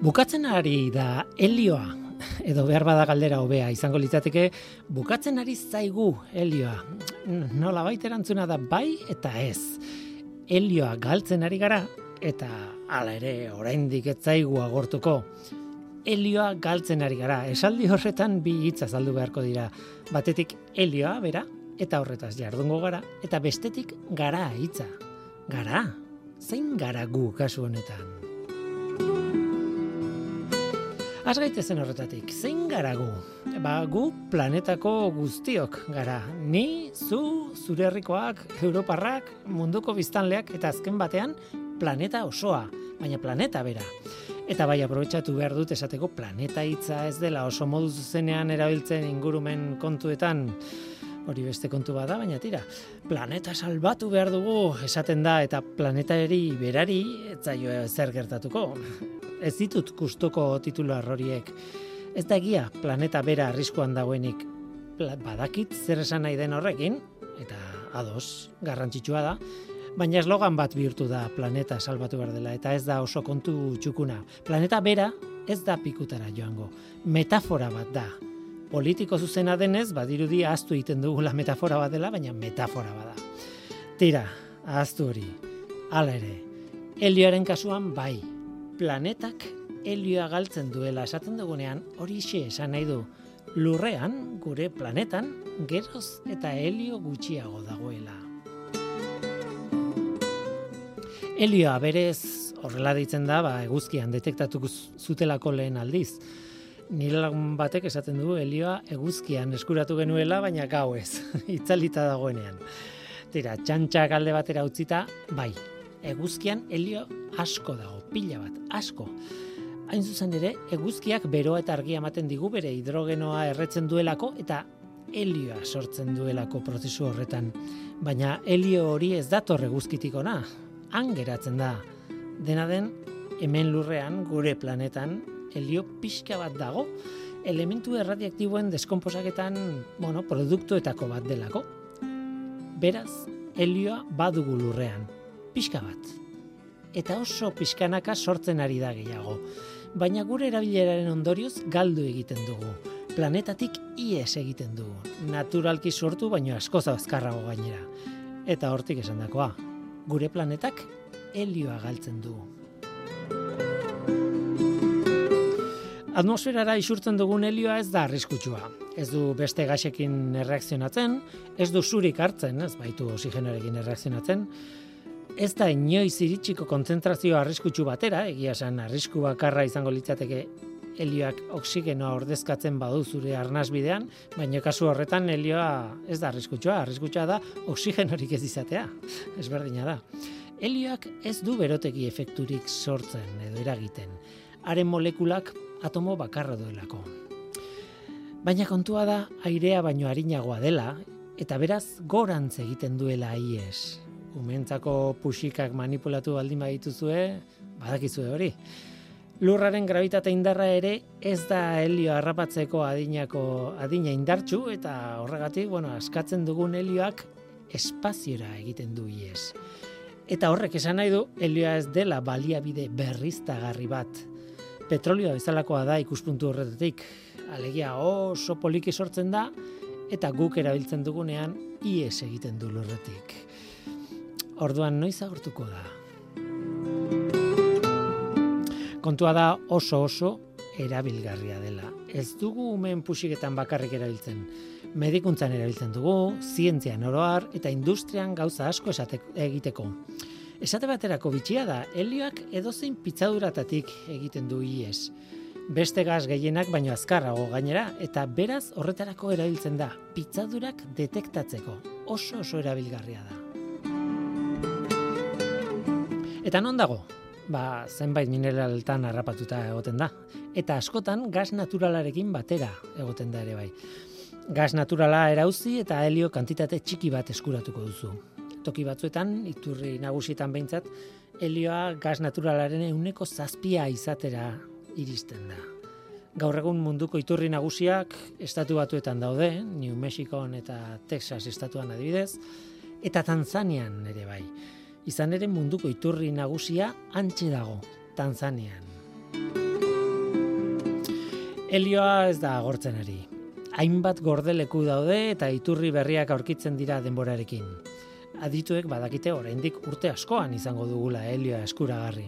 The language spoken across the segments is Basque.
Bukatzen ari da helioa, edo behar bada galdera hobea izango litzateke, bukatzen ari zaigu helioa. Nola baita erantzuna da bai eta ez. Helioa galtzen ari gara, eta hala ere oraindik ez zaigu agortuko. Helioa galtzen ari gara. Esaldi horretan bi hitza azaldu beharko dira. Batetik helioa bera eta horretaz jardungo gara eta bestetik gara hitza. Gara. Zein gara gu kasu honetan? Az gaitezen horretatik, zein gara gu? Ba, gu planetako guztiok gara. Ni, zu, zure herrikoak, europarrak, munduko biztanleak eta azken batean planeta osoa, baina planeta bera. Eta bai aprobetsatu behar dut esateko planeta hitza ez dela oso modu zuzenean erabiltzen ingurumen kontuetan hori beste kontu bada, baina tira, planeta salbatu behar dugu esaten da eta planetari berari ez zaio zer gertatuko ez ditut gustuko titular horiek. Ez da egia planeta bera arriskuan dagoenik. Badakit zer esan nahi den horrekin, eta ados, garrantzitsua da, baina eslogan bat bihurtu da planeta salbatu behar dela, eta ez da oso kontu txukuna. Planeta bera ez da pikutara joango. Metafora bat da. Politiko zuzena denez, badirudi ahaztu egiten dugula metafora bat dela, baina metafora bada. Tira, ahaztu hori. Hala ere, helioaren kasuan bai, planetak helioa galtzen duela esaten dugunean hori xe esan nahi du. Lurrean, gure planetan, geroz eta helio gutxiago dagoela. Helioa berez horrela ditzen da, ba, eguzkian detektatuko zutelako lehen aldiz. Nire lagun batek esaten du helioa eguzkian eskuratu genuela, baina gau ez, itzalita dagoenean. Tira, txantxak alde batera utzita, bai, eguzkian helio asko dago, pila bat, asko. Hain zuzen ere, eguzkiak beroa eta argia ematen digu bere hidrogenoa erretzen duelako eta helioa sortzen duelako prozesu horretan. Baina helio hori ez dator eguzkitik ona, han geratzen da. Dena den, hemen lurrean, gure planetan, helio pixka bat dago, elementu erradiaktiboen deskomposaketan, bueno, produktuetako bat delako. Beraz, helioa badugu lurrean, pixka bat eta oso pixkanaka sortzen ari da gehiago. Baina gure erabileraren ondorioz galdu egiten dugu. Planetatik ies egiten dugu. Naturalki sortu baino asko zabazkarrago gainera. Eta hortik esan dakoa, gure planetak helioa galtzen dugu. Atmosferara isurtzen dugun helioa ez da arriskutsua. Ez du beste gasekin erreakzionatzen, ez du zurik hartzen, ez baitu osigenoarekin erreakzionatzen, ez da inoiz iritsiko kontzentrazio arriskutsu batera, egia esan arrisku bakarra izango litzateke helioak oksigenoa ordezkatzen badu zure arnasbidean, baina kasu horretan helioa ez da arriskutsua, arriskutsua da oksigenorik ez izatea. Ezberdina da. Helioak ez du berotegi efekturik sortzen edo eragiten. Haren molekulak atomo bakarra duelako. Baina kontua da airea baino arinagoa dela eta beraz gorantz egiten duela ies umentzako puxikak manipulatu baldin badituzue, badakizue hori. Lurraren gravitate indarra ere ez da helio harrapatzeko adinako adina indartsu eta horregatik, bueno, askatzen dugun helioak espaziora egiten du ies. Eta horrek esan nahi du helioa ez dela baliabide berriztagarri bat. Petrolioa bezalakoa da ikuspuntu horretatik. Alegia oso poliki sortzen da eta guk erabiltzen dugunean ies egiten du lurretik. Orduan noiz agortuko da. Kontua da oso oso erabilgarria dela. Ez dugu umen pusiketan bakarrik erabiltzen. Medikuntzan erabiltzen dugu, zientzian oroar eta industrian gauza asko esateko, egiteko. Esate baterako bitxia da, helioak edozein pitzaduratatik egiten du ies. Beste gaz gehienak baino azkarrago gainera eta beraz horretarako erabiltzen da, pitzadurak detektatzeko. Oso oso erabilgarria da. Eta non dago? Ba, zenbait mineraltan harrapatuta egoten da. Eta askotan gas naturalarekin batera egoten da ere bai. Gas naturala erauzi eta helio kantitate txiki bat eskuratuko duzu. Toki batzuetan, iturri nagusietan behintzat, helioa gas naturalaren euneko zazpia izatera iristen da. Gaur egun munduko iturri nagusiak estatu batuetan daude, New Mexico eta Texas estatuan adibidez, eta Tanzanian ere bai izan ere munduko iturri nagusia antxe dago, Tanzanian. Helioa ez da agortzen ari. Hainbat gordeleku daude eta iturri berriak aurkitzen dira denborarekin. Adituek badakite oraindik urte askoan izango dugula helioa eskuragarri.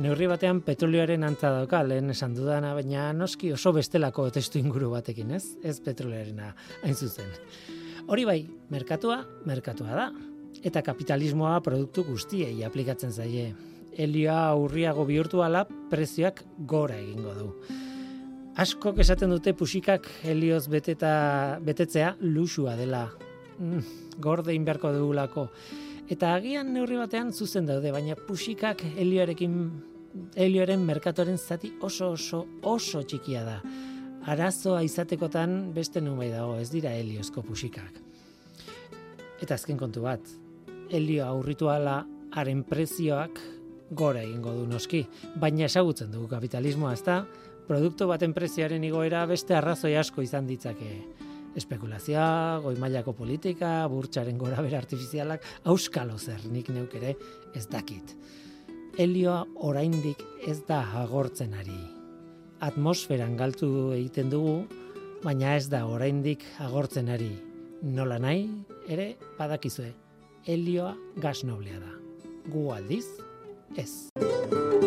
Neurri batean petrolioaren antza dauka lehen esan dudana, baina noski oso bestelako testu inguru batekin, ez? Ez petrolioarena hain zuzen. Hori bai, merkatua, merkatua da. Eta kapitalismoa produktu guztiei aplikatzen zaie. Helioa urriago bihurtu ala prezioak gora egingo du. Asko esaten dute pusikak helioz beteta, betetzea lusua dela. Mm, gorde inberko dugulako. Eta agian neurri batean zuzen daude, baina pusikak helioarekin helioaren merkatoren zati oso oso oso txikia da arazoa izatekotan beste numai dago, ez dira heliozko pusikak. Eta azken kontu bat, helio aurrituala haren prezioak gora egingo du noski, baina esagutzen dugu kapitalismoa, ezta? Produktu baten prezioaren igoera beste arrazoi asko izan ditzake. Espekulazioa, goi mailako politika, burtsaren gora bera artifizialak, auskalo zer nik neuk ere ez dakit. Helioa oraindik ez da agortzen ari atmosferan galtu egiten dugu, baina ez da oraindik agortzen ari. Nola nahi, ere badakizue, helioa gas noblea da. Gu aldiz, ez.